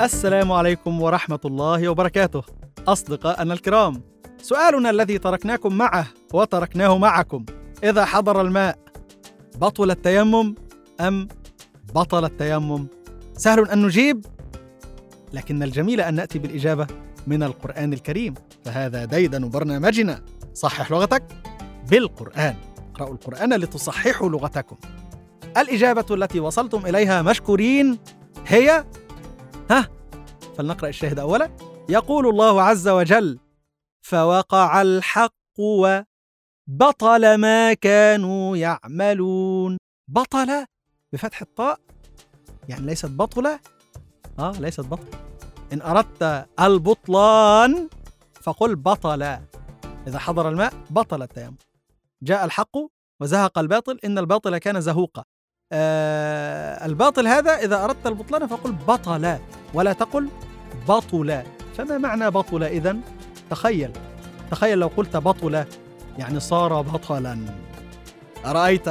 السلام عليكم ورحمة الله وبركاته. أصدقائنا الكرام سؤالنا الذي تركناكم معه وتركناه معكم إذا حضر الماء بطل التيمم أم بطل التيمم؟ سهل أن نجيب لكن الجميل أن نأتي بالإجابة من القرآن الكريم فهذا ديدن برنامجنا. صحح لغتك؟ بالقرآن. اقرأوا القرآن لتصححوا لغتكم. الإجابة التي وصلتم إليها مشكورين هي فلنقرأ الشاهد أولا. يقول الله عز وجل فوقع الحق وبطل ما كانوا يعملون. بطل بفتح الطاء؟ يعني ليست بطلة؟ آه ليست بطل إن أردت البطلان فقل بطل. إذا حضر الماء بطل التيمم. جاء الحق وزهق الباطل إن الباطل كان زهوقا. آه الباطل هذا إذا أردت البطلان فقل بطل. ولا تقل بطل. فما معنى بطل إذن؟ تخيل. تخيل لو قلت بطل يعني صار بطلا. أرأيت؟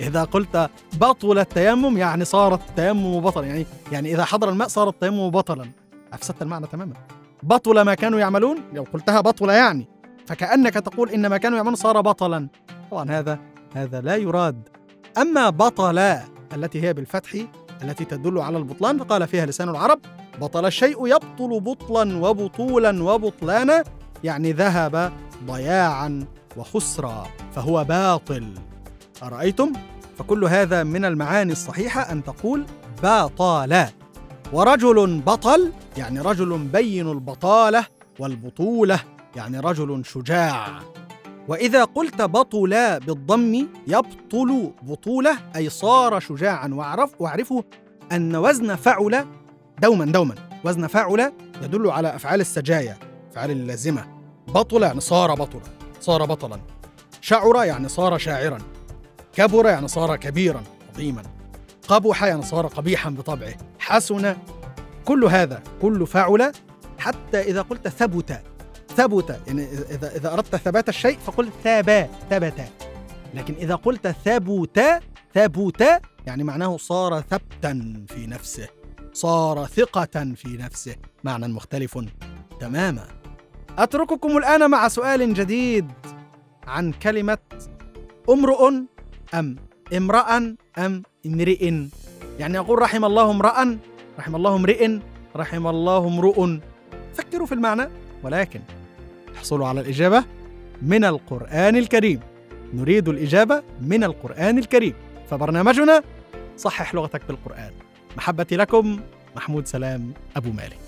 إذا قلت بطل التيمم يعني صار التيمم بطلا. يعني يعني إذا حضر الماء صار التيمم بطلا. أفسدت المعنى تماما. بطل ما كانوا يعملون؟ لو قلتها بطل يعني. فكأنك تقول إن ما كانوا يعملون صار بطلا. طبعا هذا هذا لا يراد. أما بطل التي هي بالفتح التي تدل على البطلان فقال فيها لسان العرب بطل الشيء يبطل بطلا وبطولا وبطلانا يعني ذهب ضياعا وخسرا فهو باطل. أرأيتم؟ فكل هذا من المعاني الصحيحة أن تقول باطالا ورجل بطل يعني رجل بين البطالة والبطولة يعني رجل شجاع. وإذا قلت بطل بالضم يبطل بطولة أي صار شجاعا واعرف واعرفوا أن وزن فعل دوما دوما. وزن فعل يدل على أفعال السجايا أفعال اللازمة. بطل يعني صار بطلا. صار بطلا. شعر يعني صار شاعرا. كبر يعني صار كبيرا عظيما. قبح يعني صار قبيحا بطبعه. حسن كل هذا كل فعل حتى إذا قلت ثبت. ثبت يعني إذا إذا أردت ثبات الشيء فقل ثابا ثبت. لكن إذا قلت ثبت ثبت يعني معناه صار ثبتا في نفسه. صار ثقة في نفسه. معنى مختلف تماما. أترككم الآن مع سؤال جديد عن كلمة امرؤ أم امرأ أم امرئ. يعني أقول رحم الله امرأ رحم الله امرئ رحم الله امرؤ. فكروا في المعنى ولكن احصلوا على الإجابة من القرآن الكريم. نريد الإجابة من القرآن الكريم. فبرنامجنا صحح لغتك بالقرآن. محبتي لكم محمود سلام أبو مالك.